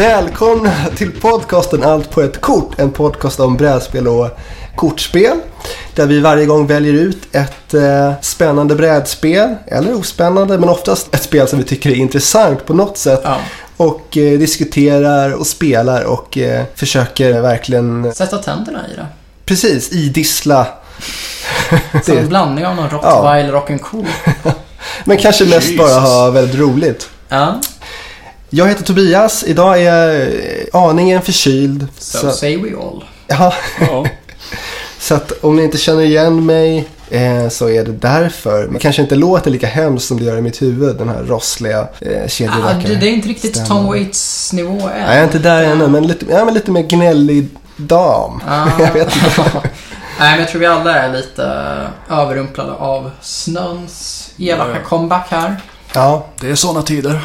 Välkomna till podcasten Allt på ett kort. En podcast om brädspel och kortspel. Där vi varje gång väljer ut ett eh, spännande brädspel. Eller ospännande, men oftast ett spel som vi tycker är intressant på något sätt. Ja. Och eh, diskuterar och spelar och eh, försöker verkligen, Sätta tänderna i det. precis, idissla. Som en blandning av någon rottweiler och en ko. Men kanske mest Jesus. bara ha väldigt roligt. Ja, Jag heter Tobias. Idag är jag eh, aningen förkyld. so say we all. ja, Ja. Så att om ni inte känner igen mig eh, så är det därför. Men kanske inte låter lika hemskt som det gör i mitt huvud. Den här rossliga eh, Ah, det, det är inte riktigt stämmer. Tom Waits nivå än. Nej, jag är inte där ännu. Men lite, ja, men lite mer gnällig dam. Ah. jag vet inte. Nej, men jag tror vi alla är lite överrumplade av snöns elaka comeback här. Ja, Det är sådana tider.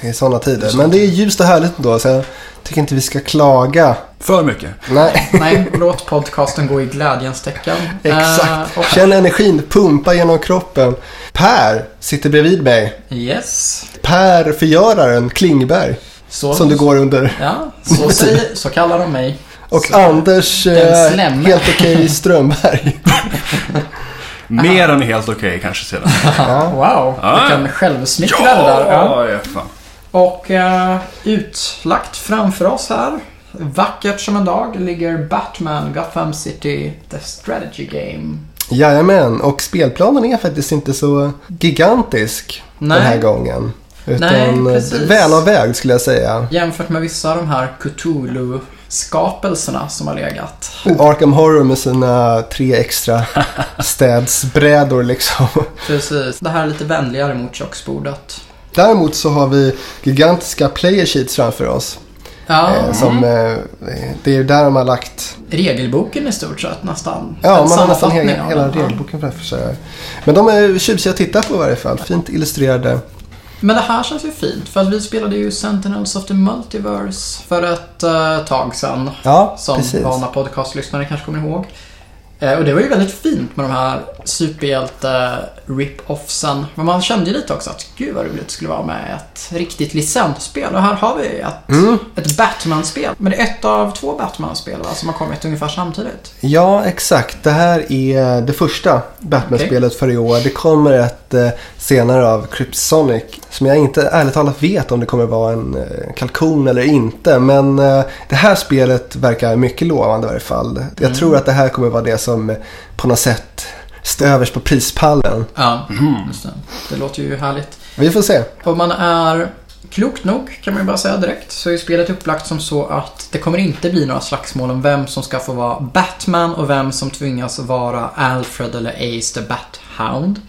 Det är sådana tider. Men det är ljust och härligt ändå. Så jag tycker inte vi ska klaga. För mycket. Nej, Nej, låt podcasten gå i glädjens tecken. exakt. Och, Känn energin pumpa genom kroppen. Per sitter bredvid mig. yes. Per förgöraren Klingberg. Så, Som det går under. Ja, så, säger, så kallar de mig. Och Så- Anders eh, helt okej Strömberg. Mer än helt okej kanske sedan. Wow, Ja. vilken självsmickrare där. Ja. ja, fan. Och eh, utlagt framför oss här, vackert som en dag, ligger Batman Gotham City The Strategy Game. Jajamän, och spelplanen är faktiskt inte så gigantisk Nej. den här gången. Utan Nej, eh, välavvägd skulle jag säga. Jämfört med vissa av de här Cthulhu-skapelserna som har legat. Arkham Horror med sina tre extra städsbrädor liksom. Precis. Det här är lite vänligare mot köksbordet. Däremot så har vi gigantiska player sheets framför oss. Ja, Eh, som, eh, det är ju där de har lagt regelboken i stort sett nästan. Ja, man har nästan hela, hela regelboken framför sig. Men de är tjusiga att titta på i varje fall. Fint illustrerade. Men det här känns ju fint för att vi spelade ju Sentinels of the Multiverse för ett eh, tag sedan. Ja, Som precis. vana podcastlyssnare kanske kommer ihåg. Eh, och det var ju väldigt fint med de här superhjälte-rip-offsen. Men man kände ju lite också att gud vad roligt det skulle vara med ett riktigt licensspel. Och här har vi ett, Mm. ett Batman-spel. Men det är ett av två Batman-spel va, som har kommit ungefär samtidigt. Ja, exakt. Det här är det första Batman-spelet för i år. Det kommer ett eh, senare av Cryptsonic. Som jag inte ärligt talat vet om det kommer vara en eh, kalkon eller inte. Men eh, det här spelet verkar mycket lovande i varje fall. Jag Mm. tror att det här kommer vara det som på något sätt överst på prispallen. Ja, just det. Det låter ju härligt. Vi får se. Om man är klokt nog, kan man ju bara säga direkt, så är spelet upplagt som så att det kommer inte bli några slagsmål om vem som ska få vara Batman och vem som tvingas vara Alfred eller Ace the Bat-Hound.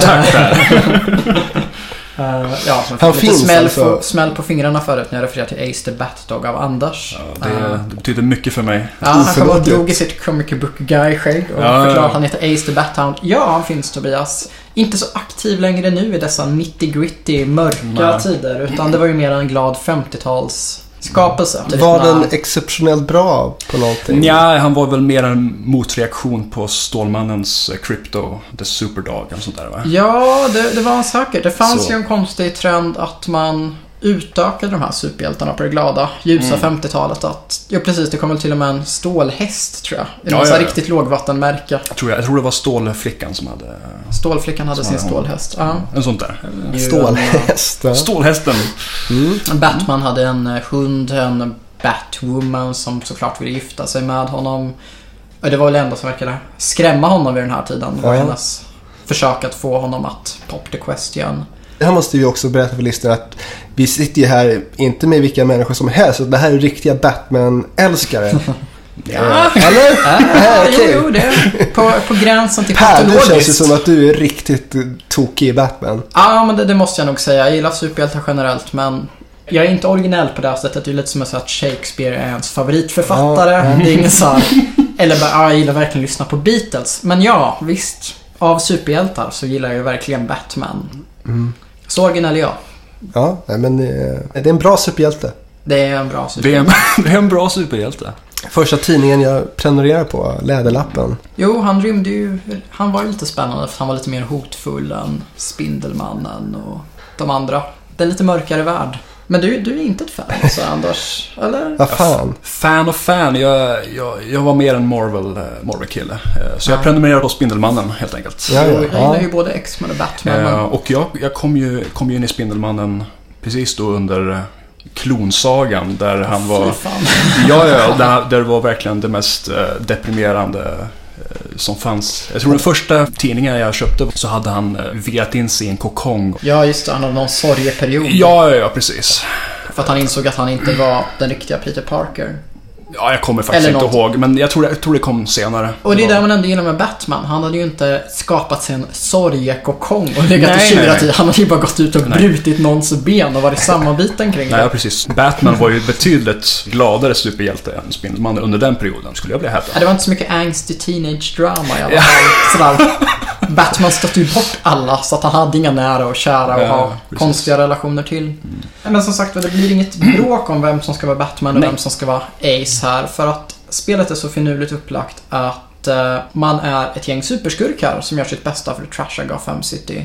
Tack Per. Eh, ja, Han lite finns smäll, alltså. på, smäll på fingrarna förut när jag refererar till Ace the Bat-Dog av Anders. Ja, det, det betyder mycket för mig. Ja, han kom och drog i sitt comic book guy-skägg och Ja, förklarade ja. att han heter Ace the Bat-Hound. Ja, han finns Tobias. Inte så aktiv längre nu i dessa 90-gritty mörka Nej. tider. Utan det var ju mer en glad 50-tals skapelse. Typ Var den exceptionellt bra på någonting? Ja, han var väl mer en motreaktion på Stålmannens eh, Crypto, The Superdog eller sånt där va? Ja, det, det var han säkert. Det fanns Så. ju en konstig trend att man utökade de här superhjältarna på det glada, ljusa Mm. 50-talet. Att, ja, precis. Det kom väl till och med en stålhäst, tror jag. I Ja, här ja, ja. riktigt lågvattenmärke. Jag tror, jag, jag tror det var Stålflickan som hade Stålflickan hade sin hade stålhäst. Ja. en sånt där. Ju Stålhäst. Stålhästen. Mm. Batman hade en eh, hund, en Batwoman som såklart ville gifta sig med honom. Det var väl det enda som verkade skrämma honom vid den här tiden. Det var Ja. hennes försök att få honom att pop the question. Det här måste vi också berätta för lyssnarna att vi sitter ju här inte med vilka människor som helst. Det här är riktiga Batman-älskare. Ja. Eh, Eller? Ah, Nej, okej. Jo, jo, det är på, på gränsen till Per, det känns ju patologiskt. som att du är riktigt eh, tokig i Batman. Ja, men det, det måste jag nog säga. Jag gillar superhjältar generellt, men jag är inte originell på det här sättet. Det är lite som att Shakespeare är ens favoritförfattare. Ja. Det är ingen så här, Eller bara, ja, jag gillar verkligen att lyssna på Beatles. Men ja, visst. Av superhjältar så gillar jag verkligen Batman. Mm. Så originell är jag. Ja, nej, men eh, det är en bra superhjälte. Det är en bra Det är, superhjälte. det är en bra superhjälte. Första tidningen jag prenumererar på, Läderlappen. Jo, han rymde ju... Han var ju lite spännande för han var lite mer hotfull än Spindelmannen och de andra. Det är en lite mörkare värld. Men du, du är inte ett fan alltså, Anders? Eller? Vad fan. Fan och fan, jag, jag, jag var mer en Marvel, eh, Marvel-kille. Eh, Så jag Ja. prenumererade på Spindelmannen helt enkelt. Ja, Jo, ja. jag gillar ju både X-Men och Batman. Eh, men... Och jag, jag kom, ju, kom ju in i Spindelmannen precis då under eh, klonsagan där han var... Fy fan. Ja, ja, där, där det var verkligen det mest deprimerande som fanns. Jag tror den första tidningen jag köpte så hade han eh, veat in sig i en kokong. Ja, just det. Han hade någon sorgeperiod. Ja, ja, ja, precis. För att han insåg att han inte var den riktiga Peter Parker. Ja, jag kommer faktiskt Eller inte något. ihåg, men jag tror, jag tror det kom senare. Och det är där man ändå gillar med Batman. Han hade ju inte skapat sig en sorgekokong och legat och Nej, nej, tjurat nej. i. Han hade ju bara gått ut och Nej. brutit någons ben och varit sammanbiten kring Nej, ja, det. precis. Batman var ju betydligt gladare superhjälte än Spindelmannen under den perioden, skulle jag vilja Ja, hävda. det var inte så mycket angst i teenage drama i alla fall. Batman stötte ju bort alla så att han hade inga nära och kära att Ja, ha precis. Mm. konstiga relationer till. Men som sagt det blir inget bråk om vem som ska vara Batman och Nej. vem som ska vara Ace här. För att spelet är så finurligt upplagt att eh, man är ett gäng superskurkar som gör sitt bästa för att trasha Gotham City.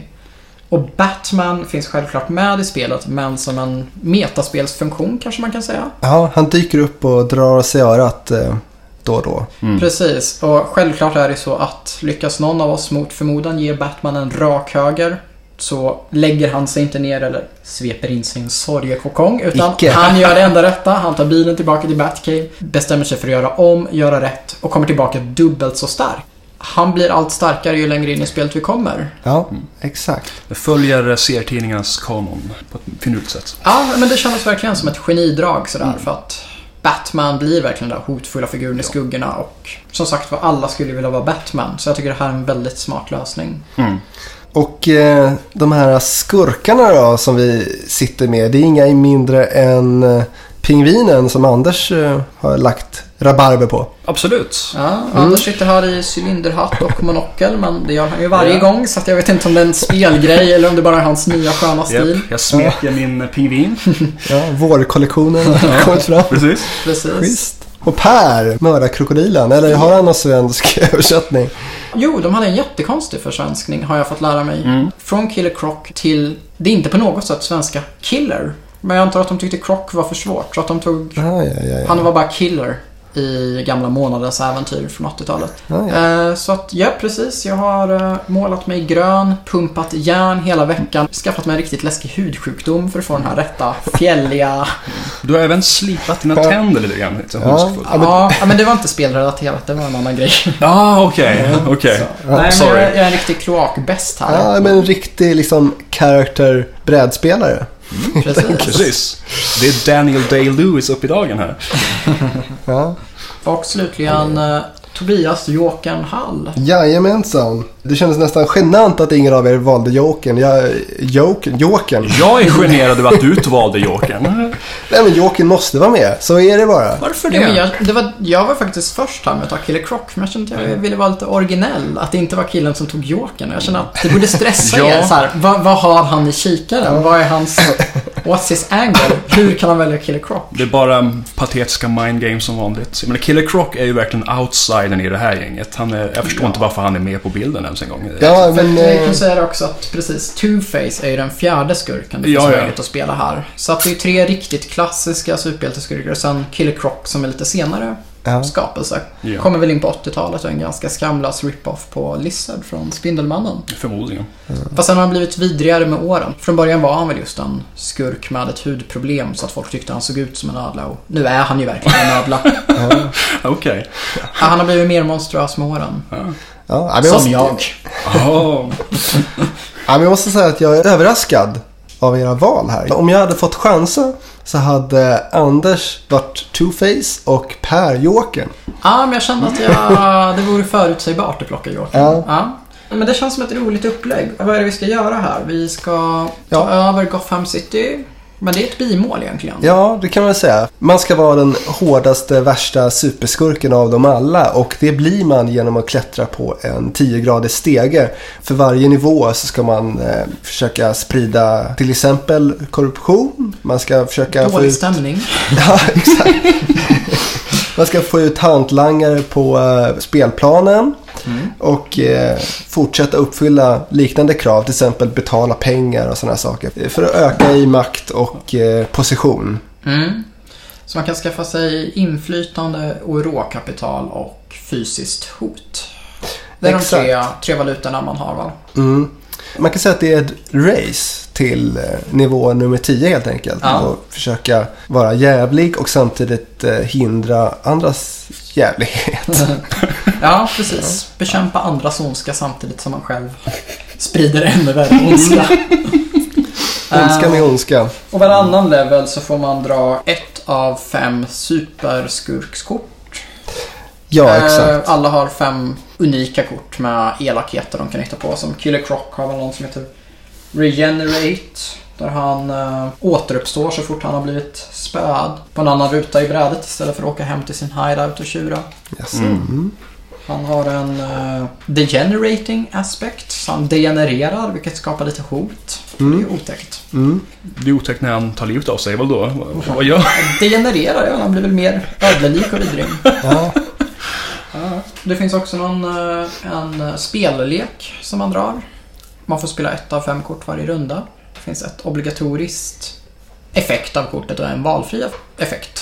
Och Batman finns självklart med i spelet, men som en metaspelsfunktion kanske man kan säga. Ja, han dyker upp och drar sig i örat eh, då och då. Mm. Precis, och självklart är det så att lyckas någon av oss mot förmodan ge Batman en rak höger så lägger han sig inte ner eller sveper in en sorgekokong utan Icke. han gör det enda rätta. Han tar bilen tillbaka till Batcave, bestämmer sig för att göra om, göra rätt och kommer tillbaka dubbelt så stark. Han blir allt starkare ju längre in i spelet vi kommer. Ja, exakt. Det följer serietidningarnas kanon på ett finurligt sätt. Ja, men det kändes verkligen som ett genidrag sådär för att Batman blir verkligen den där hotfulla figuren i skuggorna och som sagt var alla skulle vilja vara Batman så jag tycker det här är en väldigt smart lösning. Mm. Och eh, de här skurkarna då som vi sitter med. Det är inga mindre än eh, pingvinen som Anders eh, har lagt rabarber på. Absolut. Ja, Anders sitter här i cylinderhatt och monokel men det gör han ju varje Ja. gång så att jag vet inte om det är en spelgrej eller om det bara är hans nya sköna stil. Japp, jag smeker min pingvin. Ja, vårkollektionen har kommit fram. Precis. Precis. Schysst. Och Per, mördarkrokodilen. Eller har han någon svensk översättning? Jo, de hade en jättekonstig försvenskning har jag fått lära mig. Mm. Från Killer Croc till, det är inte på något sätt svenska, Killer. Men jag antar att de tyckte Croc var för svårt så att de tog, Ja, ja, ja, ja. han var bara Killer i gamla månadens äventyr från 80-talet. Ja, ja. Eh, Så att, ja precis. Jag har eh, målat mig grön, pumpat järn hela veckan, skaffat mig en riktigt läskig hudsjukdom för att få den här rätta fjälliga... Du har även slipat dina Ja. tänder lite grann. Lite Ja. Ja, men- Ja, ja, men det var inte spelrelaterat, det var en annan grej. Ah, okej. Okej. Så. Nej, men sorry. jag, jag är en riktig kloakbäst här. Ja, men en riktig liksom character brädspelare. Precis. Precis. Det är Daniel Day-Lewis upp i dagen här. Ja. Och slutligen eh, Tobias Jokern Hall. Jajamensan. Det kändes nästan genant att ingen av er valde Jokern. Jag, Jokern, Jokern. Jag är generad över att du valde Jokern. Nej men Jokern måste vara med. Så är det bara. Varför Ja, men det? jag, det var, jag var faktiskt först här med att ta Killer Croc, men jag kände att jag ville vara lite originell. Att det inte var killen som tog Jokern. Jag känner att det borde stressa Ja. er. Så här, vad, vad har han i kikaren? Vad är hans... What's his angle? Hur kan han välja Killer Croc? Det är bara patetiska mind games som vanligt. Menar, Killer Croc är ju verkligen outsidern i det här gänget. Han är, jag förstår inte varför han är med på bilden ens en gång. Ja, men... Jag eh, kan säga också att precis Two-Face är ju den fjärde skurken det finns Ja, ja. möjlighet att spela här. Så att det är tre riktigt klassiska superhjälteskurkar och sen Killer Croc som är lite senare Ja. skapelse. Ja, Kommer väl in på 80-talet och är en ganska skamlös rip-off på Lizard från Spindelmannen. förmodligen. Fast sen har han blivit vidrigare med åren. Från början var han väl just en skurk med ett hudproblem så att folk tyckte han såg ut som en ödla och nu är han ju verkligen en ödla. Okej. Ja, han har blivit mer monstruös med åren. Ja. Ja, men Som måste, jag. Oh. Ja, men jag måste säga att jag är överraskad av era val här. Om jag hade fått chansen så hade Anders varit Two-Face och Per Jokern. Ja, men jag kände att jag, det vore förutsägbart att plocka Jokern. Ja. Ja. Men det känns som ett roligt upplägg. Vad är det vi ska göra här? Vi ska ta Ja. över Gotham City. Men det är ett bimål egentligen. Ja, det kan man säga. Man ska vara den hårdaste, värsta superskurken av dem alla och det blir man genom att klättra på en 10-gradig stege. För varje nivå så ska man eh, försöka sprida till exempel korruption. Man ska försöka få Dålig ut... stämning. Ja, exakt. Man ska få ut hantlangare på eh, spelplanen. Mm. Och eh, fortsätta uppfylla liknande krav, till exempel betala pengar och sådana saker. För att öka i makt och eh, position. Mm. Så man kan skaffa sig inflytande och råkapital och fysiskt hot. Det är Exakt. de tre, tre valutorna man har va? Mm. Man kan säga att det är ett race till eh, nivå nummer 10 helt enkelt. Ja. Och försöka vara jävlig och samtidigt eh, hindra andras jävlighet. Ja, precis. Bekämpa andras ondska samtidigt som man själv sprider ännu värre ondska. ondska med ondska. Och varannan level så får man dra ett av fem superskurkskort. Ja, Eh, exakt. Alla har fem unika kort med elakheter de kan hitta på. Som Killer Croc har väl någon som heter Regenerate. Där han uh, återuppstår så fort han har blivit spöad på en annan ruta i brädet istället för att åka hem till sin hideout och tjura. Yes. Mm. Mm. Han har en uh, degenerating aspect. Så han degenererar vilket skapar lite hot. Det är Mm. ju otäckt. Mm. Det är otäckt när han tar livet av sig, väl då? Vad- Vad gör Degenererar, ja. Han blir väl mer ödlelik och vidrig. Ja. Det finns också någon, eh, en eh, spellek som man drar. Man får spela ett av fem kort varje runda. Det finns ett obligatoriskt effekt av kortet och en valfri effekt.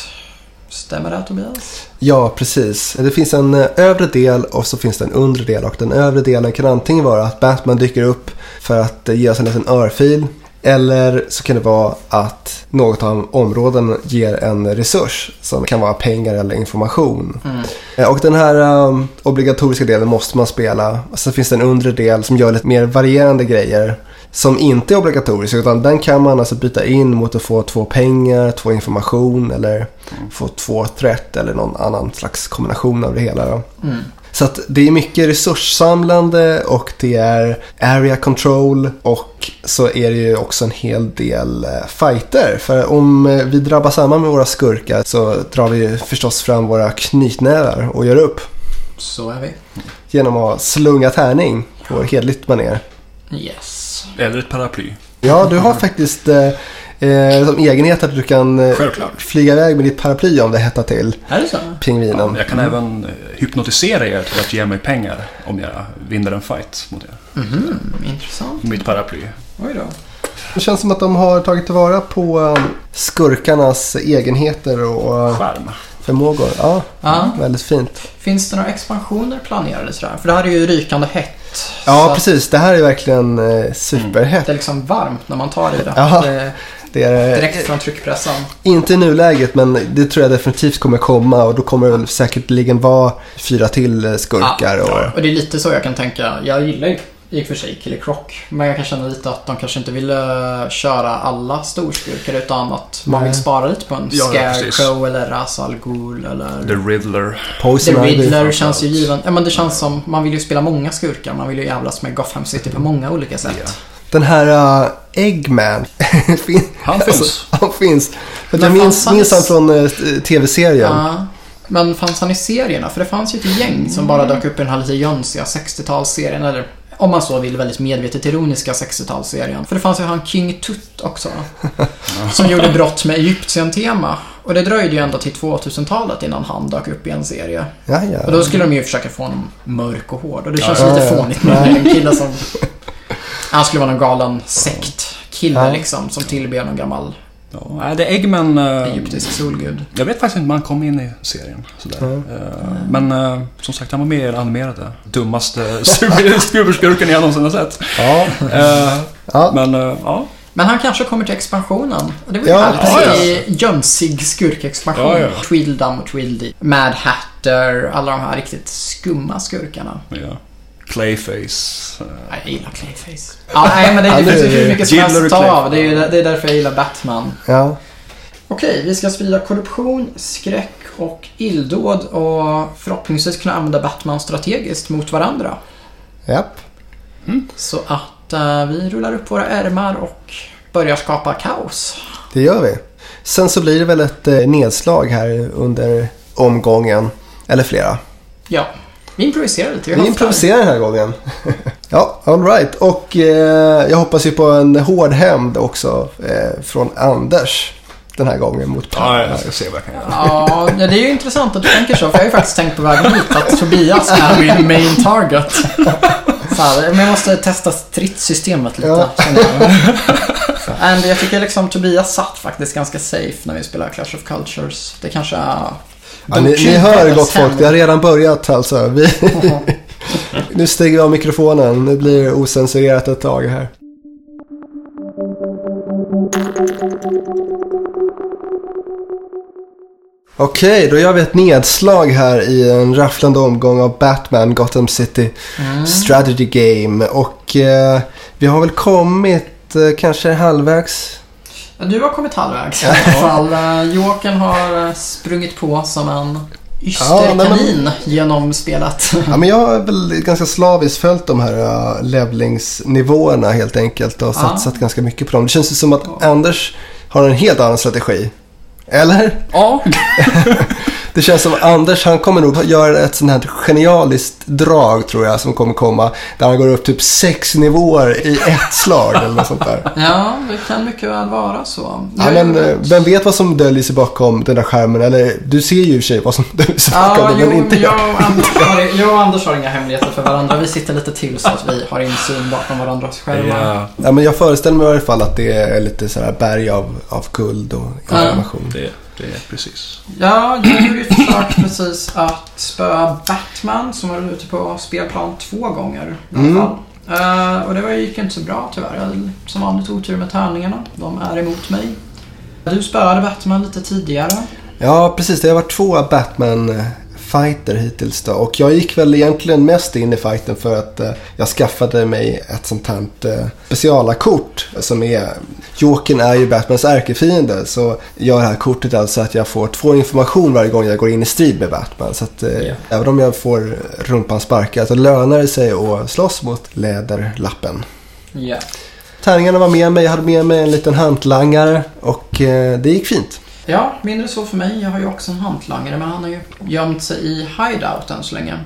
Stämmer det Tobias? ja, precis. Det finns en eh, övre del och så finns det en undre del. Och den övre delen kan antingen vara att Batman dyker upp för att ge oss en liten örfil. Eller så kan det vara att något av områden ger en resurs som kan vara pengar eller information. Mm. Eh, Och den här um, obligatoriska delen måste man spela. Sen finns det en undre del som gör lite mer varierande grejer. Som inte är obligatorisk utan den kan man alltså byta in mot att få två pengar, två information eller få två threat eller någon annan slags kombination av det hela. Mm. Så att det är mycket resurssamlande och det är area control och så är det ju också en hel del eh, fighter. För om eh, vi drabbar samman med våra skurkar så drar vi förstås fram våra knytnävar och gör upp. Så är vi. Genom att slunga tärning på hedligt manér. Yes. Eller ett paraply. Ja, du har faktiskt eh, eh, som egenhet att du kan eh, Självklart. flyga iväg med ditt paraply om det hettar till. Är det så? Pingvinen. Jag kan även eh, hypnotisera er till att ge mig pengar om jag vinner en fight mot er. Mhm, intressant. Mitt paraply. Oj då. Det känns som att de har tagit tillvara på eh, skurkarnas egenheter och Skärm. förmågor. Ja, Ja. väldigt fint. Finns det några expansioner planerade sådär? För det här är ju rykande hett. Ja, precis. Det här är verkligen eh, superhett. Det är liksom varmt när man tar i det. Ja. det Det är direkt eh, från tryckpressen. inte i nuläget, men det tror jag definitivt kommer komma. Och då kommer det väl säkerligen vara fyra till eh, skurkar. Ja, Och, Och det är lite så jag kan tänka. Jag gillar ju i och för sig Killer Croc. Men jag kan känna lite att de kanske inte ville köra alla storskurkar utan att man vill spara lite på en Ja, ja. Scarecrow eller Ra's al Ghul eller... The Riddler. Poison The. Riddler känns ju given. Ja men det känns som, man vill ju spela många skurkar. Man vill ju jävlas med Gotham City på många olika sätt. Ja. Den här uh, Eggman. fin- Han finns. han finns. Men jag minns, han minns han från uh, tv-serien. Ja. Men fanns han i serierna? För det fanns ju ett gäng som bara dök upp i den här lite jönsiga 60-talsserien. Eller om man så vill, väldigt medvetet ironiska 60-talsserien. För det fanns ju han King Tut också. som gjorde brott med Egyptien-tema. Och det dröjde ju ända till 2000-talet innan han dök upp i en serie. Ja, ja. Och då skulle de ju försöka få honom mörk och hård. Och det känns Ja, lite ja, ja. fånigt med en kille som... Han skulle vara någon galen sektkille Ja. liksom. Som tillber någon gammal Ja, det är Eggman... eh, egyptisk solgud. Jag vet faktiskt inte om han kom in i serien. Sådär. Mm. Men eh, som sagt, han var med i den animerade. Dummaste superskurken jag någonsin har sett. Ja, ja. Men ja, Men han kanske kommer till expansionen. Det var ju Ja, härligt se jönsig skurkexpansion. Ja, ja. Tweedledum och Tweedledee. Mad Hatter, alla de här riktigt skumma skurkarna. ja. Clayface. Nej, Jag gillar Clayface. Ja, nej, men det, det finns ju hur mycket som helst att ta av. Det är, det är därför jag gillar Batman. ja. Okej, vi ska sprida korruption, skräck och illdåd och förhoppningsvis kunna använda Batman strategiskt mot varandra. Japp. Så att eh, vi rullar upp våra ärmar och börjar skapa kaos. Det gör vi. Sen så blir det väl ett eh, nedslag här under omgången. Eller flera. Ja, vi improviserar lite. Vi improviserar den här gången. ja, alright. Och eh, jag hoppas ju på en hård hämnd också eh, från Anders. den här gången mot Ja, jag ska se vad jag kan göra. Ja, det är ju intressant att du tänker så. För jag har ju faktiskt tänkt på vägen hit att Tobias är min main target. Så här, men jag måste testa stridssystemet lite, Ja. jag. And jag tycker liksom Tobias satt faktiskt ganska safe när vi spelar Clash of Cultures. Det kanske är... Ja, ni, ni hör gott folk, det har redan börjat alltså. Vi, nu stänger vi av mikrofonen, nu blir det osensurerat ett tag här. Okej, då gör vi ett nedslag här i en rafflande omgång av Batman Gotham City Strategy Game. Och eh, vi har väl kommit eh, kanske halvvägs. Ja, Du har kommit halvvägs i alla fall. Eh, Jokern har eh, sprungit på som en yster Ja, nej, men- kanin genom spelet. Ja, men jag har väl ganska slaviskt följt de här uh, levlingsnivåerna helt enkelt och Ja. satsat ganska mycket på dem. Det känns ju som att Anders har en helt annan strategi. Eller? Ja, Det känns som Anders han kommer nog göra ett sånt här genialiskt drag tror jag som kommer komma. Där han går upp typ sex nivåer i ett slag eller något sånt där. Ja, det kan mycket väl vara så. Ja, men eh, vem vet vad som döljer sig bakom den där skärmen? Eller du ser ju i och för sig vad som döljer sig bakom Ja, den, jo, men inte men jag. jag och, Anders har, jag och Anders har inga hemligheter för varandra. Vi sitter lite till så att vi har insyn bakom varandras skärmar. ja, Ja, men jag föreställer mig i alla fall att det är lite så här berg av, av guld och information. det, det precis. Ja, jag gjorde ju ett försök precis att spöa Batman som var ute på spelplan två gånger i alla Mm. fall. Eh, och det var, gick inte så bra tyvärr. Jag hade som vanligt otur med tärningarna. De är emot mig. Du spöade Batman lite tidigare. Ja, precis. Det har varit två Batman-fighter hittills då. Och jag gick väl egentligen mest in i fighten för att eh, jag skaffade mig ett sånt här eh, specialakort som är... Jokern är ju Batmans ärkefiende. Så gör det här kortet alltså att jag får två information varje gång jag går in i strid med Batman. Så att eh, Ja. även om jag får rumpan sparkad så lönar det sig att slåss mot läderlappen. Ja. Tärningarna var med mig. Jag hade med mig en liten hantlangare och eh, det gick fint. Ja, mindre så för mig. Jag har ju också en hantlangare men han har ju gömt sig i hideout än så länge.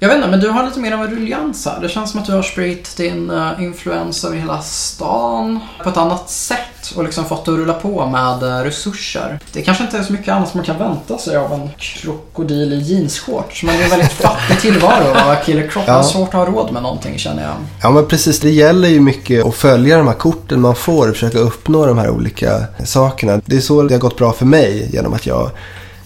Jag vet inte, men du har lite mer av en ruljans här. Det känns som att du har spritt din uh, influens över hela stan på ett annat sätt och liksom fått det att rulla på med eh, resurser. Det kanske inte är så mycket annat som man kan vänta sig av en krokodil i jeansshorts. Men det är en väldigt fattig tillvaro att vara Killer har Ja. svårt att ha råd med någonting känner jag. Ja men precis, det gäller ju mycket att följa de här korten man får och försöka uppnå de här olika sakerna. Det är så det har gått bra för mig genom att jag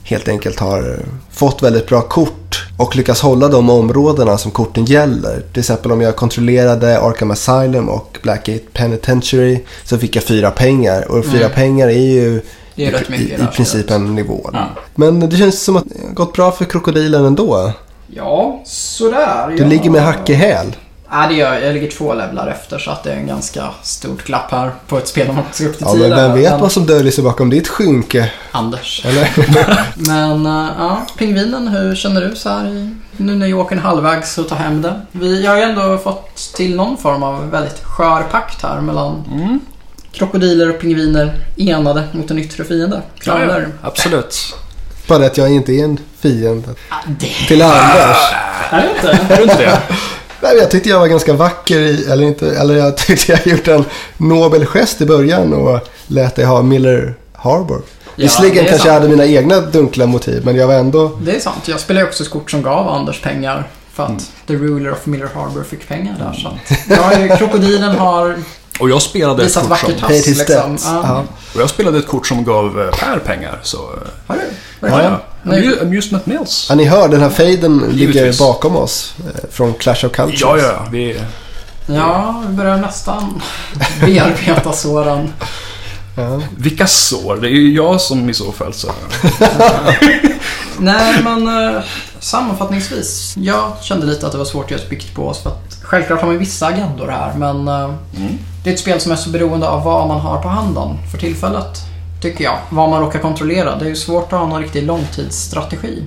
helt enkelt har fått väldigt bra kort och lyckas hålla de områdena som korten gäller. Till exempel om jag kontrollerade Arkham Asylum och Blackgate Penitentiary så fick jag fyra pengar och fyra Mm. pengar är ju i, i, i princip en nivå. Ja. Men det känns som att det har gått bra för krokodilen ändå. Ja, sådär. Du ja. ligger med hack i häl. Nej, det gör jag. Jag ligger två levlar efter så att det är en ganska stort glapp här på ett spel man ska upp till Ja, 10 men vem vet vad som döljer sig bakom ditt skynke? Anders. Eller? Men äh, ja, pingvinen, hur känner du så här i, nu när Jokern är halvvägs och tar hem det? Vi har ju ändå fått till någon form av väldigt skör pakt här mellan Mm. krokodiler och pingviner enade mot en yttre fiende. Clowner. absolut. Bara att jag inte är en fiende Ja, det till Anders. är det inte. Är du inte det? Nej, jag tyckte jag var ganska vacker i, eller inte, eller jag tyckte jag gjort en nobel gest i början och lät dig ha Miller Harbor. Ja, Visserligen kanske jag sant. hade mina egna dunkla motiv, men jag var ändå... Det är sant. Jag spelade också ett kort som gav Anders pengar. För att The Ruler of Miller Harbor fick pengar där. Så att, ja, krokodilen har Och jag spelade ett visat kort som, vackert Pay tass. Liksom. Ja. och jag spelade ett kort som gav eh, Per pengar. Så, Har du? Verkligen? ja. Nej. Amu- Amusement Mills. Ja, ni hör, den här faden ligger bakom oss eh, från Clash of Cultures. Ja, ja, vi... Ja, vi börjar nästan bearbeta såren. Ja. Vilka sår? Det är ju jag som i så fall så... Nej, men eh, sammanfattningsvis. Jag kände lite att det var svårt att göra ett byggt på oss. För att självklart har man vissa agendor här, men eh, Mm. det är ett spel som är så beroende av vad man har på handen för tillfället. Tycker jag. Vad man råkar kontrollera. Det är ju svårt att ha någon riktig långtidsstrategi.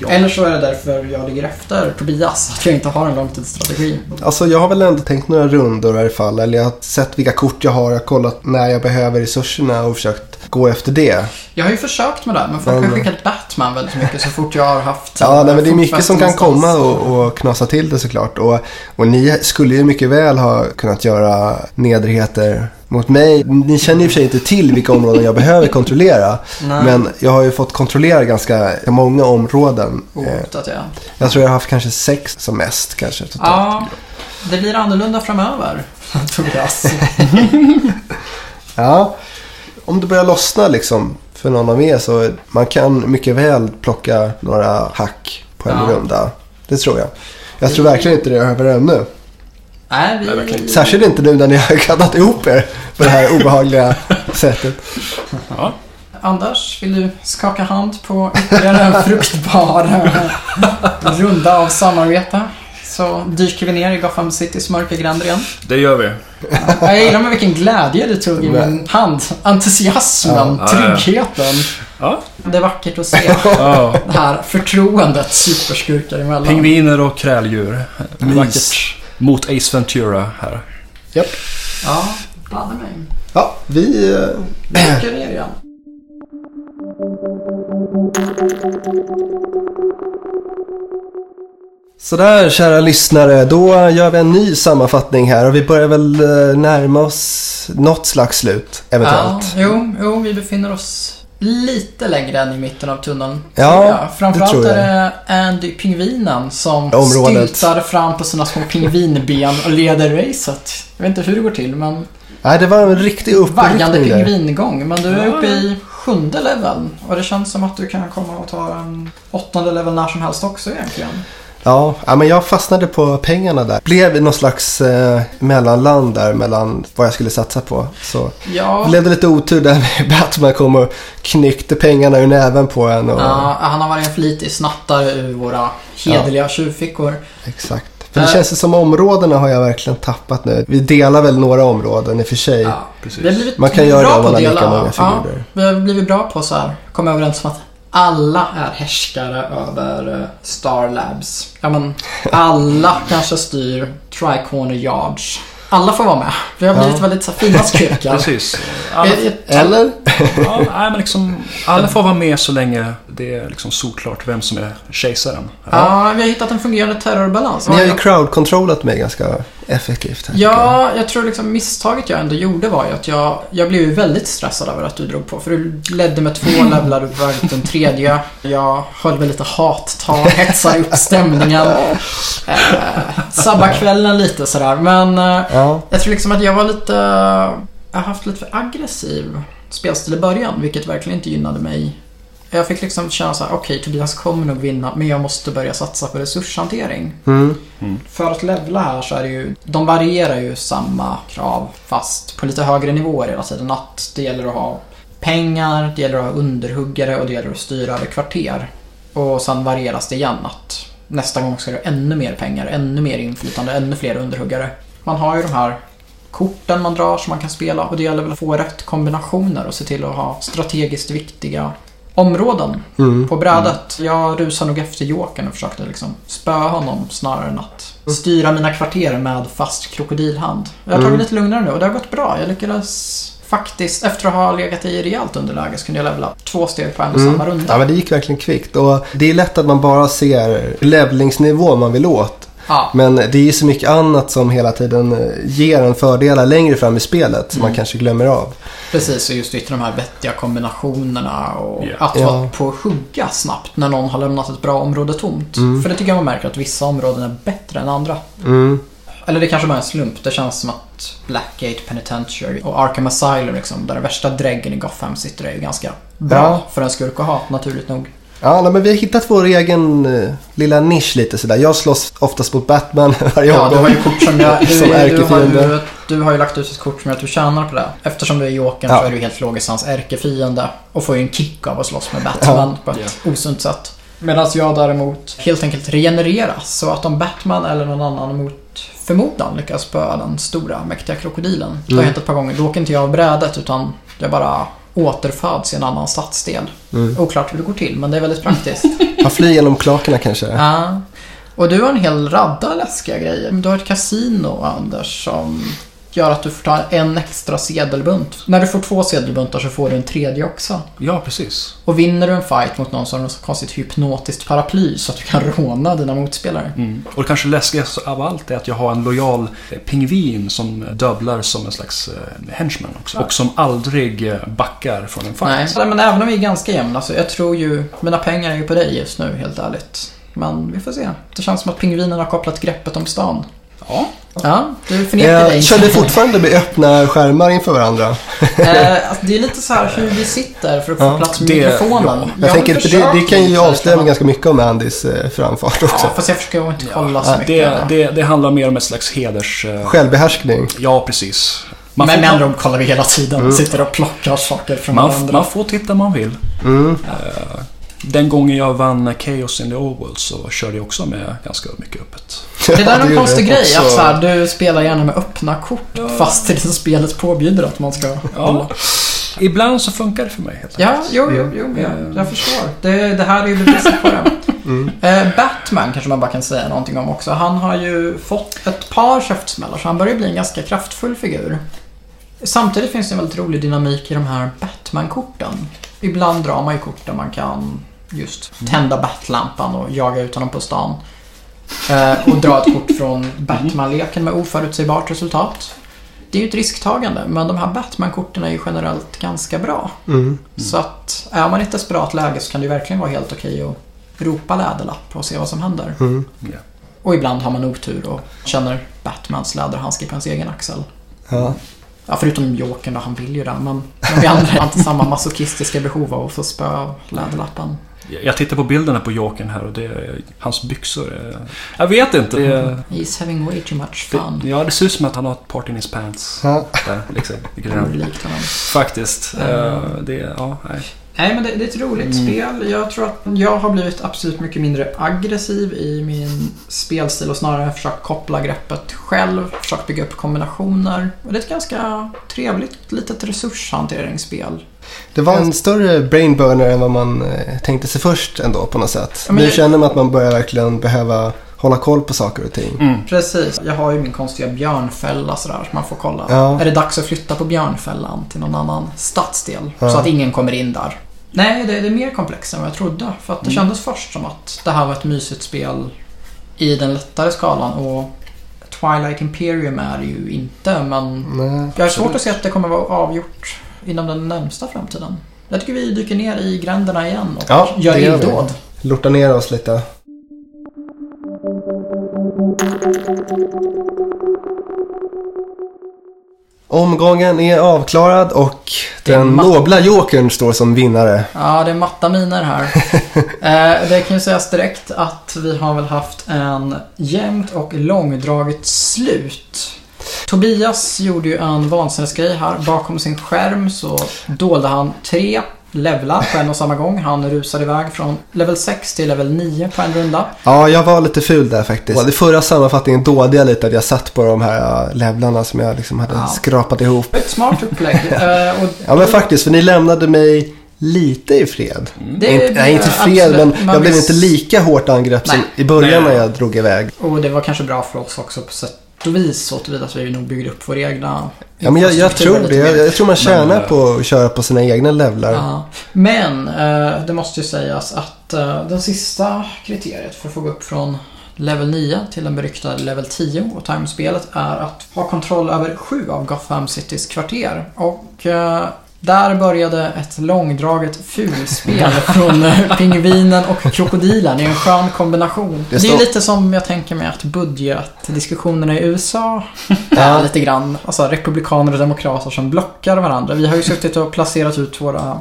Ja. Eller så är det därför jag ligger efter Tobias. Att jag inte har en långtidsstrategi. Alltså jag har väl ändå tänkt några rundor i alla fall. Eller jag har sett vilka kort jag har. Jag har kollat när jag behöver resurserna och försökt gå efter det. Jag har ju försökt med det, men folk Men- har skickat Batman väldigt mycket så fort jag har haft Ja, nej, men det är mycket som kan komma och, och knasa till det såklart. Och, och ni skulle ju mycket väl ha kunnat göra nedrigheter mot mig. Ni känner i och för sig inte till vilka områden jag behöver kontrollera. Nej. Men jag har ju fått kontrollera ganska många områden. Eh, Ohotat, ja. Jag tror jag har haft kanske sex som mest kanske totalt. Ja, det blir annorlunda framöver, Tobias. Ja, om det börjar lossna liksom för någon av er så man kan mycket väl plocka några hack på en Ja. runda. Det tror jag. Jag tror verkligen inte det är över ännu. Nej, Nej, verkligen vi... Särskilt inte nu när ni har gaddat ihop er på det här obehagliga sättet. Ja. Anders, vill du skaka hand på ytterligare en fruktbar eh, runda av samarbete? Så dyker vi ner i Gotham Citys mörka gränder igen. Det gör vi. Jag gillar med vilken glädje du tog i min hand. Entusiasmen, Ja, ja, ja. tryggheten. Ja. Det är vackert att se ja. det här förtroendet superskurkar emellan. Pingviner och kräldjur. Mys. Vackert. Mot Ace Ventura här. Ja, banne mig. Ja, vi... Vi dyker ner igen. Sådär kära lyssnare, då gör vi en ny sammanfattning här och vi börjar väl eh, närma oss något slags slut Ja, eventuellt. jo, jo, vi befinner oss lite längre än i mitten av tunneln. Ja. Framförallt det tror jag. är det Andy Pingvinen som Området. styltar fram på sina små pingvinben och leder racet. Jag vet inte hur det går till, men Nej, det var en riktig vaggande uppryckning där. pingvingång. Men du är Ja. uppe i sjunde level och det känns som att du kan komma och ta en åttonde level när som helst också egentligen. Ja, ja, men jag fastnade på pengarna där. Blev någon slags eh, mellanland där mellan vad jag skulle satsa på. Så Ja, blev det lite otur där Batman kom och knyckte pengarna ur näven på en. Och, ja han har varit en flitig snattare ur våra hederliga tjuvfickor. Exakt. För det Äh. känns som områdena har jag verkligen tappat nu. Vi delar väl några områden i och för sig. Ja. Man kan göra bra det om på man har lika många ja, figurer. vi har blivit bra på så här, komma överens om att alla är härskare över eh, Star Labs. Ja men, alla kanske styr Tricorner Yards. Alla får vara med. Vi har blivit Ja. väldigt så fina skurkar. Precis. Alla, Jag- jag- Eller? ja, nej, men liksom, alla får vara med så länge det är liksom solklart vem som är kejsaren. Ja, vi har hittat en fungerande terrorbalans. Ni har ju crowd-controllat mig ganska effektivt. Här, ja, jag tror liksom misstaget jag ändå gjorde var ju att jag, jag blev ju väldigt stressad över att du drog på. För du ledde med två levlar, du var den tredje. Jag höll väl lite hattal, hetsade upp stämningen. Eh, sabba kvällen lite sådär. Men eh, Ja. jag tror liksom att jag var lite... Jag har haft lite för aggressiv spelstil i början, vilket verkligen inte gynnade mig. Jag fick liksom känna så här: okej Tobias kommer nog vinna, men jag måste börja satsa på resurshantering. Mm. För att levla här så är det ju, de varierar ju samma krav fast på lite högre nivåer hela tiden. Att det gäller att ha pengar, det gäller att ha underhuggare och det gäller att styra över kvarter. Och sen varieras det igen att nästa gång ska du ha ännu mer pengar, ännu mer inflytande, ännu fler underhuggare. Man har ju de här korten man drar som man kan spela och det gäller väl att få rätt kombinationer och se till att ha strategiskt viktiga områden Mm. på brädet. Jag rusade nog efter Jokern och försökte liksom spöa honom snarare än att styra mina kvarter med fast krokodilhand. Jag har tagit Mm. lite lugnare nu och det har gått bra. Jag lyckades faktiskt, efter att ha legat i rejält underläge, så kunde jag levla två steg på en och Mm. samma runda. Ja, men det gick verkligen kvickt. Och det är lätt att man bara ser levlingsnivån man vill åt. Ja, Men det är ju så mycket annat som hela tiden eh, ger en fördelar längre fram i spelet som man Mm. kanske glömmer av. precis. Och just ytterligare de här vettiga kombinationerna och Ja. att Ja. vara på att hugga snabbt när någon har lämnat ett bra område tomt. Mm. För det tycker jag man märker att vissa områden är bättre än andra. Mm. Eller det kanske bara är en slump. Det känns som att Blackgate Penitentiary och Arkham Asylum, liksom, där den värsta dräggen i Gotham sitter, är ju ganska bra Ja. för en skurk att ha, naturligt nog. Ja, nej, men vi har hittat vår egen eh, lilla nisch lite sådär. Jag slåss oftast mot Batman varje Ja, du har ju kort som jag... Du, Som du, har, ju, du har ju lagt ut ett kort som gör att du tjänar på det. Eftersom du är Jokern Ja. så är du helt logiskt hans ärkefiende och får ju en kick av att slåss med Batman på ett osunt sätt. Medan jag däremot helt enkelt regenereras. Så att om Batman eller någon annan mot förmodan lyckas spöa den stora mäktiga krokodilen. Det har Mm. hänt ett par gånger. Då åker inte jag av brädet utan jag bara återföds i en annan stadsdel. Mm. Oklart hur det går till men det är väldigt praktiskt. Han flyr genom klakerna kanske. Ja. Och du har en hel radda läskiga grejer. Du har ett kasino, Anders, som gör att du får ta en extra sedelbunt. När du får två sedelbuntar så får du en tredje också. Ja, precis. Och vinner du en fight mot någon så har du något konstigt hypnotiskt paraply så att du kan råna dina motspelare. Mm. Och det kanske läskigaste av allt är att jag har en lojal pingvin som dubblar som en slags eh, henchman också. Och som aldrig eh, backar från en fight. Nej, men även om vi är ganska jämna så jag tror ju... Mina pengar är ju på dig just nu, helt ärligt. Men vi får se. Det känns som att pingvinen har kopplat greppet om stan. Ja. Ja, du förnekar dig Eh, kör ni fortfarande med öppna skärmar inför varandra? Eh, alltså, det är lite så här hur vi sitter för att få Ja, plats med det- mikrofonen. Jag, tänker, har för det, det kan ju avslöja men- ganska mycket om Andys eh, framfart också. Ja, fast jag försöker inte kolla så Ja, mycket. det, det, det handlar mer om ett slags heders... eh, Självbehärskning. Ja, precis. men får- med andra ord kollar vi hela tiden. Sitter och plockar saker från man, varandra. man får titta man vill. Mm. Eh, Den gången jag vann Chaos in the Old World så körde jag också med ganska mycket öppet. Det där är en konstig grej. också. Att så här, du spelar gärna med öppna kort fast det liksom spelet påbjuder att man ska hålla. Ja. Ibland så funkar det för mig helt Ja, enkelt. jo, jo, jo jag, jag förstår. Det, det här är ju beviset på det. Mm. Eh, Batman kanske man bara kan säga någonting om också. Han har ju fått ett par käftsmällar så han börjar bli en ganska kraftfull figur. Samtidigt finns det en väldigt rolig dynamik i de här Batman-korten. Ibland drar man ju kort där man kan just tända Batlampan och jaga ut honom på stan. Eh, och dra ett kort från Batman-leken med oförutsägbart resultat. Det är ju ett risktagande, men de här Batman-korten är ju generellt ganska bra. Mm. Så att är man i ett desperat läge så kan det ju verkligen vara helt okej att ropa läderlapp och se vad som händer. Mm. Ja. Och ibland har man otur och känner Batmans läderhandske på ens egen axel. Ja. Ja, förutom Jokern då, han vill ju det. Men, men vi andra har inte samma masochistiska behov av att få spö läderlappen. Jag tittar på bilderna på Jokern här och det är, hans byxor är... Jag vet inte. Det, He's having way too much fun. det, ja, det ser ut som att han har ett part in his pants. Ja. Där, liksom. Likt honom. Faktiskt. Mm. Det, ja, nej. Nej, men det, det är ett roligt Mm. spel. Jag tror att jag har blivit absolut mycket mindre aggressiv i min spelstil och snarare försökt koppla greppet själv, försökt bygga upp kombinationer. Och det är ett ganska trevligt litet resurshanteringsspel. Det var en större brainburner än vad man eh, tänkte sig först ändå på något sätt. Ja, men nu det- känner man att man börjar verkligen behöva hålla koll på saker och ting. Mm. Precis. Jag har ju min konstiga björnfälla sådär, så man får kolla. Ja. Är det dags att flytta på björnfällan till någon annan stadsdel? Ja. Så att ingen kommer in där. Nej, det, det är mer komplext än vad jag trodde. För att det Mm. kändes först som att det här var ett mysigt spel i den lättare skalan. Och Twilight Imperium är det ju inte, men Nej. jag har svårt att se att det kommer vara avgjort inom den närmsta framtiden. Jag tycker vi dyker ner i gränderna igen och Ja, gör illdåd. Lorta ner oss lite. Omgången är avklarad och den nobla jokern står som vinnare. Ja, det är matta miner här. eh, det kan ju sägas direkt att vi har väl haft en jämnt och långdraget slut. Tobias gjorde ju en vansinnesgrej här. Bakom sin skärm så dolde han tre levlar på en och samma gång. Han rusade iväg från level 6 till level 9 på en runda. Ja, jag var lite ful där faktiskt. I förra sammanfattningen dåde jag lite att jag satt på de här äh, levlarna som jag liksom hade Ja. skrapat ihop. Ett smart upplägg. Eh, och Ja, men faktiskt, för ni lämnade mig lite i fred. det inte, nej, inte fred, absolut. men Man jag blev inte lika hårt angrepp som i början Nej. när jag drog iväg. Och det var kanske bra för oss också på sätt och vis. Så tillvida att vi nog byggde upp vår egna Ja, men jag, jag tror det. Jag, jag tror man tjänar Men, eh, på att köra på sina egna levlar. Ja. Men eh, det måste ju sägas att eh, den sista kriteriet för att få gå upp från level 9 till den beryktade level 10 och timespelet är att ha kontroll över sju av Gotham Citys kvarter. Och eh, där började ett långdraget fulspel från eh, pingvinen och krokodilen i en skön kombination. Det Det, står- är lite som jag tänker mig att budgetdiskussionerna i USA Ja. är lite grann. Alltså republikaner och demokrater som blockar varandra. Vi har ju suttit och placerat ut våra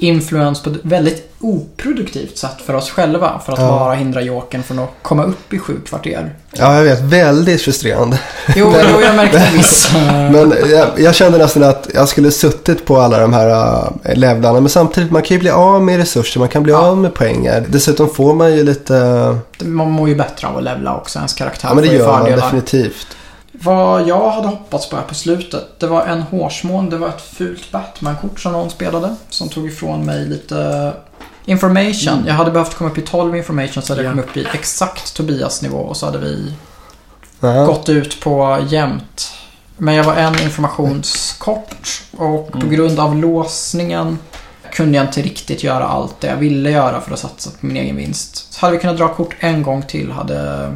influens på ett väldigt oproduktivt sätt för oss själva. För att Ja. bara hindra Jokern från att komma upp i sju kvarter. Ja, jag vet. Väldigt frustrerande. Jo, jo jag märkte viss... Men jag, jag kände nästan att jag skulle suttit på alla de här äh, levlarna. Men samtidigt, man kan ju bli av med resurser, man kan bli Ja. av med pengar. Dessutom får man ju lite... Man mår ju bättre av att levla också. Ens karaktär Ja, men det gör man definitivt. Vad jag hade hoppats på här på slutet, det var en hårsmån. Det var ett fult Batman-kort som någon spelade. Som tog ifrån mig lite information. Mm. Jag hade behövt komma upp i 12 information så hade jag Ja. kommit upp i exakt Tobias nivå och så hade vi Ja. gått ut på jämnt. Men jag var en informationskort och på Mm. grund av låsningen kunde jag inte riktigt göra allt det jag ville göra för att satsa på min egen vinst. Så hade vi kunnat dra kort en gång till hade,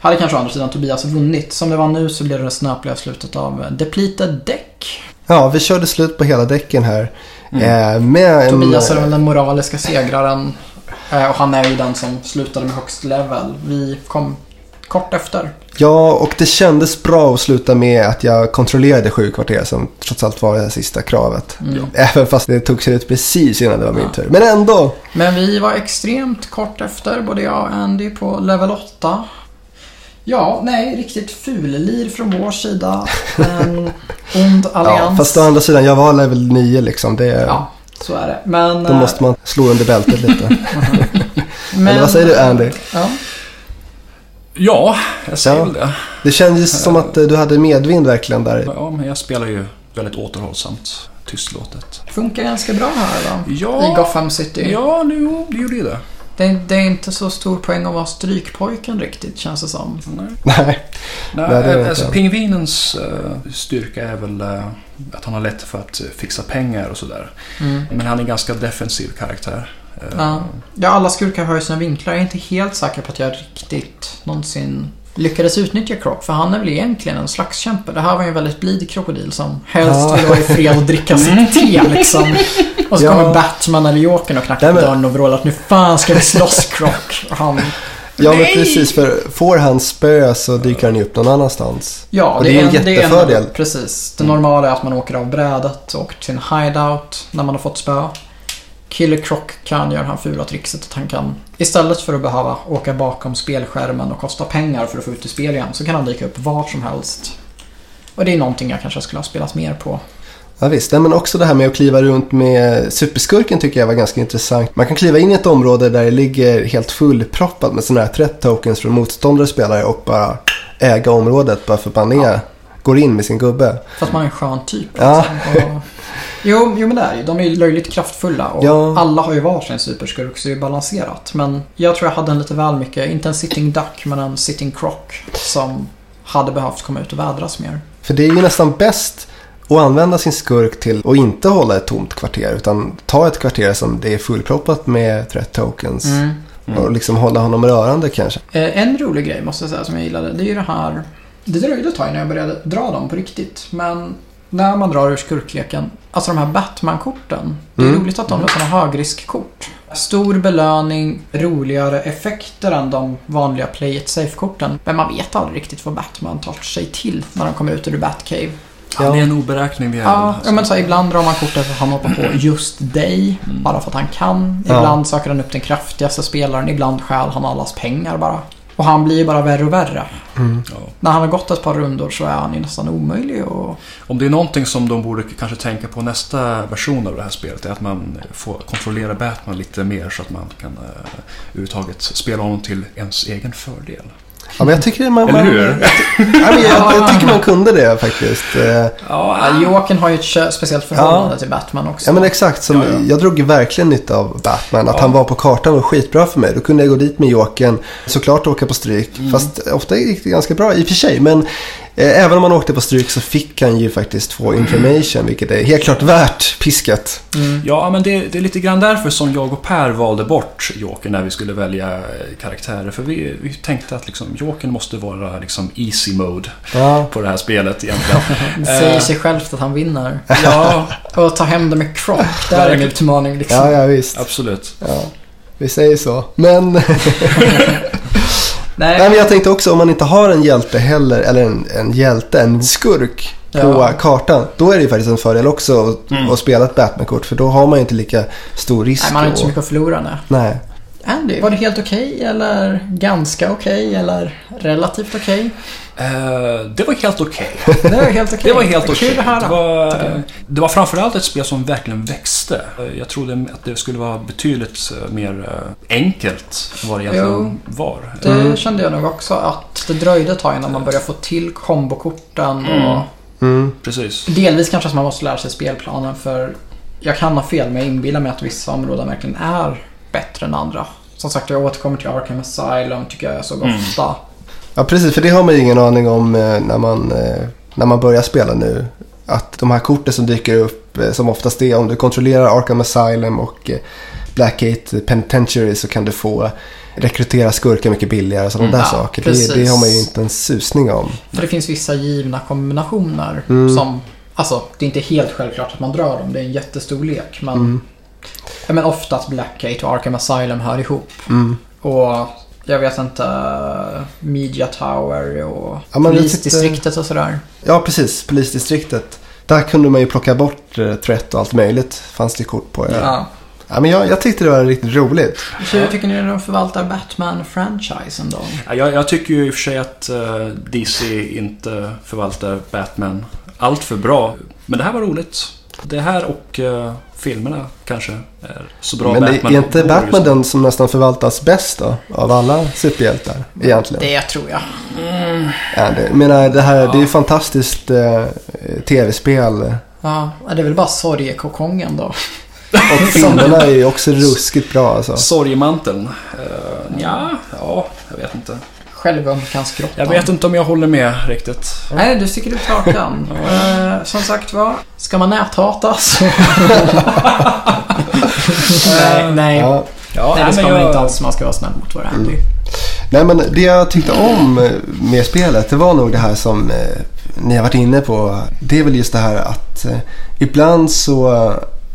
hade kanske å andra sidan Tobias vunnit. Som det var nu så blev det snöpliga slutet av Depleted Deck. Ja, vi körde slut på hela däcken här. Mm. Eh, Tobias är väl den moraliska segraren. eh, Och han är ju den som slutade med högst level. Vi kom kort efter. Ja, och det kändes bra att sluta med att jag kontrollerade sju kvarter som trots allt var det sista kravet. Mm. Även fast det tog sig ut precis innan det var min Ja. tur. Men ändå! Men vi var extremt kort efter, både jag och Andy på level 8. Ja, nej, riktigt fullir från vår sida. En ond Ja, allians. fast å andra sidan, jag var level 9 liksom. Det, Ja, så är det. Men... Då måste man slå under bältet lite. men, Eller vad säger du, Andy? Ja. Ja, jag säger Ja. väl det. Det kändes som att eh, du hade medvind verkligen där. Ja, men jag spelar ju väldigt återhållsamt, tystlåtet. Funkar ganska bra här då. Ja. I Gotham City. Ja, nu det gjorde ju det. Det, är- det är inte så stor poäng att vara strykpojken riktigt, känns det som. Nej. Nej. Nej, Nej, det alltså, pingvinens eh, styrka är väl eh, att han har lätt för att eh, fixa pengar och sådär. Mm. Men han är en ganska defensiv karaktär. Eh, Ja. ja, alla skurkar har ju sina vinklar. Jag är inte helt säker på att jag riktigt någonsin lyckades utnyttja Croc. För han är väl egentligen en slags kämpe. Det här var ju en väldigt blid krokodil som helst Ja. vill vara i fred och dricka sitt te liksom. Och så Ja. kommer Batman eller Jokern och knackar på dörren och vrålar att nu fan ska vi slåss Croc. Och han... Ja, men precis. För får han spö så dyker han ju upp någon annanstans. Ja, Och det är en det är jättefördel. en, precis. Det normala är att man åker av brädet och till sin hideout när man har fått spö. Killer Croc kan göra det här fula trixet att han kan istället för att behöva åka bakom spelskärmen och kosta pengar för att få ut i spel igen så kan han dyka upp var som helst. Och det är någonting jag kanske skulle ha spelat mer på. Ja, visst. Men också det här med att kliva runt med superskurken tycker jag var ganska intressant. Man kan kliva in i ett område där det ligger helt fullproppat med sådana här threat tokens från motståndare spelare och bara äga området bara för att man är, går in med sin gubbe. För att man är en skön typ. Ja. Liksom. Och, jo, jo, men det är ju. De är ju löjligt kraftfulla och Ja. alla har ju varsin superskurk så det är ju balanserat. Men jag tror jag hade en lite väl mycket, inte en sitting duck, men en sitting croc som hade behövt komma ut och vädras mer. För det är ju nästan bäst att använda sin skurk till att inte hålla ett tomt kvarter utan ta ett kvarter som det är fullproppat med threat tokens och liksom hålla honom rörande kanske. Eh, En rolig grej måste jag säga som jag gillade, det är ju det här... Det dröjde ett tag innan jag började dra dem på riktigt, men när man drar ur skurkleken, alltså de här Batman-korten. Det är Mm. roligt att de är sådana högriskkort. Stor belöning, roligare effekter än de vanliga play it safe-korten. Men man vet aldrig riktigt vad Batman tar sig till när de kommer ut ur Batcave. Han är en oberäknelig jävel. Ja, alltså. ja men så här, ibland drar man kortet för att han hoppar på just dig, Mm. bara för att han kan. Ja. Ibland söker han upp den kraftigaste spelaren, ibland stjäl han allas pengar bara. Och han blir ju bara värre och värre. Mm. Ja. När han har gått ett par rundor så är han ju nästan omöjlig och... Om det är någonting som de borde kanske tänka på nästa version av det här spelet är att man får kontrollera Batman lite mer så att man kan uh, överhuvudtaget spela honom till ens egen fördel. Ja, men jag tycker man... Eller man- hur? Ja, men jag, jag tycker man kunde det faktiskt. Ja, Ja, Jokern har ju ett speciellt förhållande till Batman också. Ja men exakt, som, Ja, ja. jag drog ju verkligen nytta av Batman. Att Ja. han var på kartan var skitbra för mig. Då kunde jag gå dit med Jokern, såklart åka på stryk. Mm. Fast ofta gick det ganska bra i och för sig. Men även om man åkte på stryk så fick han ju faktiskt få information. Vilket är helt klart värt pisket. Mm. Ja, men det, det är lite grann därför som jag och Per valde bort Joker när vi skulle välja eh, karaktärer. För vi, vi tänkte att liksom, Jokern måste vara liksom easy mode Ja, på det här spelet egentligen. Det säger Eh. sig självt att han vinner. ja, Och ta hem det med Croc, det är en utmaning liksom. ja, ja visst. absolut. Ja, vi säger så. Men, Nej, nej, men jag tänkte också om man inte har en hjälte heller, eller en, en hjälte, en skurk på Ja. kartan. Då är det ju faktiskt en fördel också att, Mm. att spela ett Batman-kort. För då har man ju inte lika stor risk. nej, man har inte så mycket att förlora nu. Nej. Andy, var det helt okej eller ganska okej eller relativt okej? Eh, det var helt okej. Det var helt okej. Det var helt okej. Höra. Det, var, det var framförallt ett spel som verkligen växte. Eh, Jag trodde att det skulle vara betydligt eh, mer eh, enkelt än vad det egentligen var. Det Mm. kände jag nog också att det dröjde ett tag innan man började få till kombokorten Mm. och Mm. Precis. delvis kanske att man måste lära sig spelplanen för jag kan ha fel men jag inbillar mig att vissa områden verkligen är bättre än andra. Som sagt, jag återkommer till Arkham Asylum tycker jag jag såg Mm. Ja, precis. För det har man ju ingen aning om eh, när man eh, när man börjar spela nu. Att de här korten som dyker upp, eh, som oftast är om du kontrollerar Arkham Asylum och Blackgate Penitentiary så kan du få rekrytera skurkar mycket billigare och sådana Mm. där Ja, saker. Det, det har man ju inte en susning om. För det finns vissa givna kombinationer Mm. som, alltså det är inte helt självklart att man drar dem, det är en jättestor lek. Men, Mm. men ofta att Blackgate och Arkham Asylum hör ihop. Mm. Och jag vet inte, Media Tower och Ja, polisdistriktet och sådär. Ja, precis. Polisdistriktet. Där kunde man ju plocka bort eh, threat och allt möjligt. Fanns det kort på. Ja. Ja. Ja, men jag, jag tyckte det var riktigt roligt. Hur tycker ni de förvaltar Batman-franchisen då? Ja, Jag, jag tycker ju i och för sig att eh, DC inte förvaltar Batman allt för bra. Men det här var roligt. Det här och eh, filmerna kanske är så bra men det Batman är inte Batman den som nästan förvaltas bäst då? Av alla superhjältar egentligen. Det tror jag. Ja, det, menar, det här det är ju fantastiskt eh, tv-spel. Ja, det är väl bara sorgekokongen då. Och filmerna är ju också ruskigt bra alltså. Sorgemanteln. Uh, ja, ja, jag vet inte. Självömkansgrottan. Jag vet inte om jag håller med riktigt. Nej, du sticker ut hakan. Eh, som sagt var, ska man näthatas? nej, nej. Ja. Ja, nej, det ska man jag- inte alls. Man ska vara snäll mot varandra. Mm. Nej men det jag tyckte om eh, med spelet det var nog det här som eh, ni har varit inne på. Det är väl just det här att eh, ibland så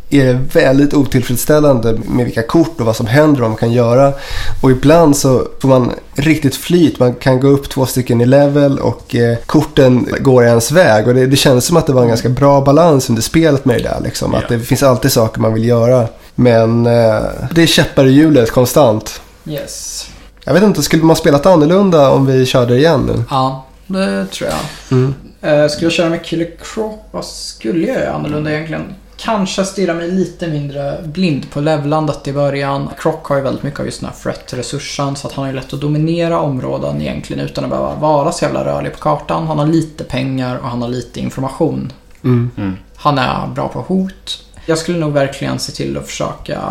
är det väldigt otillfredsställande med vilka kort och vad som händer och vad man kan göra. Och ibland så får man riktigt flyt. Man kan gå upp två stycken i level och eh, korten går ens väg. Och det, det känns som att det var en ganska bra balans under spelet med det där. Liksom. Ja. Att det finns alltid saker man vill göra. Men eh, det är käppar i hjulet konstant. Yes. Jag vet inte, skulle man spelat annorlunda om vi körde igen nu? Ja, det tror jag. Mm. Eh, skulle jag köra med Killer Croc? Vad skulle jag göra annorlunda egentligen? Kanske stirra mig lite mindre blind på levlandet i början. Croc har ju väldigt mycket av just den här threat-resursen så att han har ju lätt att dominera områden egentligen utan att behöva vara så jävla rörlig på kartan. Han har lite pengar och han har lite information. Mm. Mm. Han är bra på hot. Jag skulle nog verkligen se till att försöka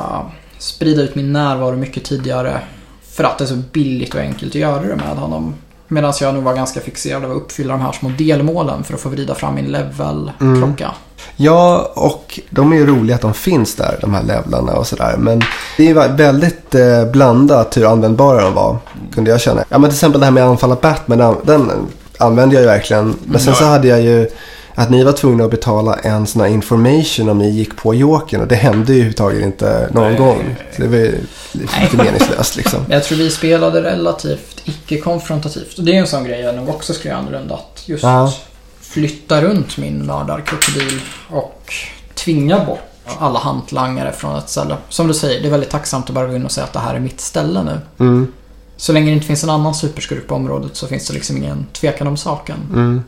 sprida ut min närvaro mycket tidigare. För att det är så billigt och enkelt att göra det med honom. Medan jag nog var ganska fixerad av att uppfylla de här små delmålen för att få vrida fram min level-klocka. Ja, och de är ju roliga att de finns där, de här levlarna och sådär. Men det är ju väldigt eh, blandat hur användbara de var, kunde jag känna. Ja, men till exempel det här med att anfalla Batman, den, den använde jag ju verkligen. Men sen så hade jag ju att ni var tvungna att betala en sån här information om ni gick på Jokern. Och det hände ju överhuvudtaget inte någon Nej. gång. Så det var ju lite meningslöst liksom. Jag tror vi spelade relativt icke-konfrontativt. Och det är en sån grej jag nog också skulle göra annorlunda. Att just Ja. flytta runt min mördarkrokodil och tvinga bort alla hantlangare från ett ställe. Som du säger, det är väldigt tacksamt att bara gå in och säga att det här är mitt ställe nu. Mm, Så länge det inte finns en annan superskurk på området så finns det liksom ingen tvekan om saken. mm,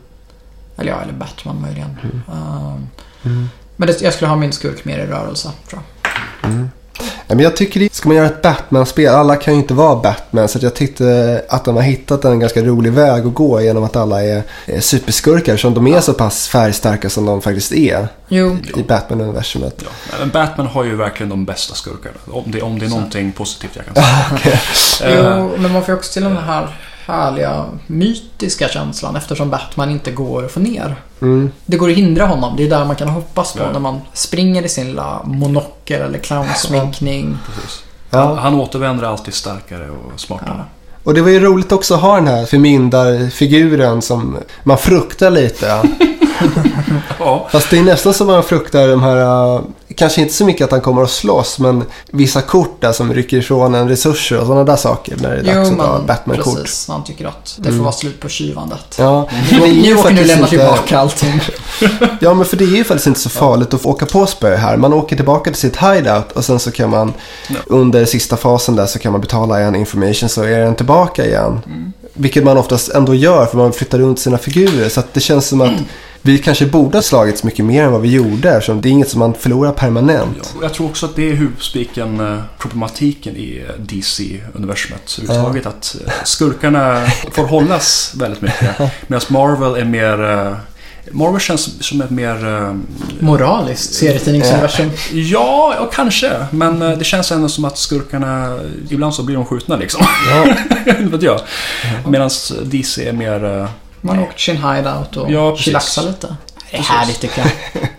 Eller ja, eller Batman möjligen. Um, mm. men det, jag skulle ha min skurk mer i rörelse, tror jag. Ja, men jag tycker det, ska man göra ett Batman-spel, alla kan ju inte vara Batman. Så jag tyckte att de har hittat en ganska rolig väg att gå genom att alla är, superskurkar. Som de är så pass färgstarka som de faktiskt är Jo, i Batman-universumet. Ja. Men Batman har ju verkligen de bästa skurkarna. Om det, om det är någonting positivt jag kan säga. Eh, jo, men man får ju också till den här härliga mytiska känslan eftersom Batman inte går att få ner. Mm. Det går att hindra honom. Det är där man kan hoppas på Ja. när man springer i sin lilla monocker eller clownsminkning. precis. Han, Ja. han återvänder alltid starkare och smartare. Ja. Och det var ju roligt också att ha den här förmyndarfiguren som man fruktar lite. Ja. Fast det är nästan som man fruktar de här, uh, kanske inte så mycket att han kommer att slåss, men vissa kort där som rycker ifrån en resurser och sådana där saker när det är dags att ta Batman-kort. precis. Han tycker att det får Mm. vara slut på tjuvandet. Ja, men det är ju Nu åker faktiskt lämna inte- tillbaka allting. Ja, men för det är ju faktiskt inte så farligt att åka på spö här. Man åker tillbaka till sitt hideout och sen så kan man Ja. under sista fasen där så kan man betala en information så är den tillbaka igen. Vilket man oftast ändå gör för man flyttar runt sina figurer. Så att det känns som att vi kanske borde ha slagits mycket mer än vad vi gjorde. Eftersom det är inget som man förlorar permanent. Ja, och Jag tror också att det är huvudspiken, eh, problematiken i DC-universumet överhuvudtaget. Att eh, skurkarna får hållas väldigt mycket. Medan Marvel är mer... eh, Marvel känns som ett mer... Moraliskt serietidningsuniversum. Ja, ja, kanske. Men det känns ändå som att skurkarna... Ibland så blir de skjutna liksom. Ja, Inte vet jag. Medan DC är mer... eh, Man har åkt sin hideout och Ja, chillaxat lite. Det är härligt tycker jag.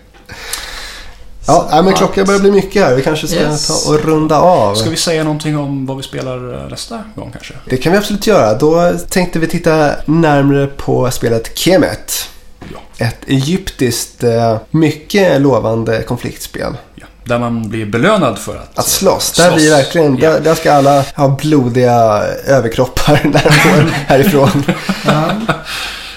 Ja, nej, men klockan börjar bli mycket här. Vi kanske ska Yes. ta och runda av. Ska vi säga någonting om vad vi spelar eh, nästa gång kanske? Det kan vi absolut göra. Då tänkte vi titta närmare på spelet Kemet. Ja. Ett egyptiskt, eh, mycket lovande konfliktspel. Ja. Där man blir belönad för att... Att slåss, där Slåss. blir verkligen, Ja. där, där ska alla ha blodiga överkroppar när de går härifrån.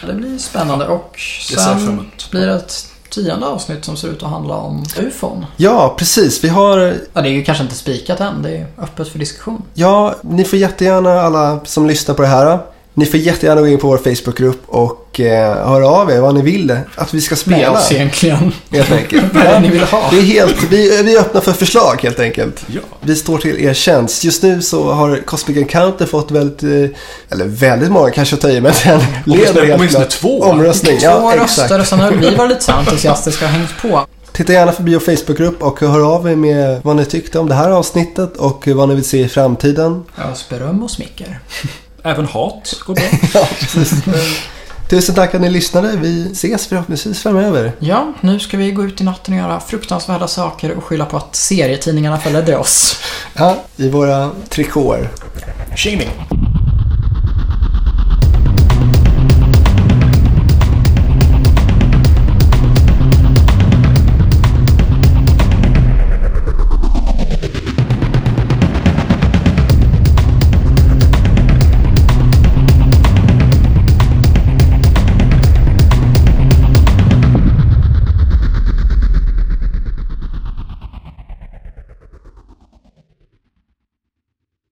Det blir spännande och sen blir det ett tionde avsnitt som ser ut att handla om ufon. Ja, precis. Vi har, Ja, det är ju kanske inte spikat än. Det är öppet för diskussion. ja, ni får jättegärna alla som lyssnar på det här. Ni får jättegärna gå in på vår Facebookgrupp och eh, höra av er vad ni vill att vi ska Med spela. oss egentligen. Helt enkelt. Vad ni vill ha? Det är helt, vi, vi är öppna för förslag helt enkelt. Ja. Vi står till er tjänst. Just nu så har Cosmic Encounter fått väldigt, eh, eller väldigt många kanske att ta i, men den leder helt klart. två. Omröstning, Två ja röster exakt. och sen har vi varit lite så entusiastiska och hängt på. Titta gärna förbi vår Facebookgrupp och hör av er med vad ni tyckte om det här avsnittet och vad ni vill se i framtiden. Ös beröm och smicker. Även hat går bra. Ja, precis. Tusen tack att ni lyssnade. Vi ses förhoppningsvis framöver. Ja, nu ska vi gå ut i natten och göra fruktansvärda saker och skylla på att serietidningarna förledde oss. Ja, i våra trikåer. Shaming.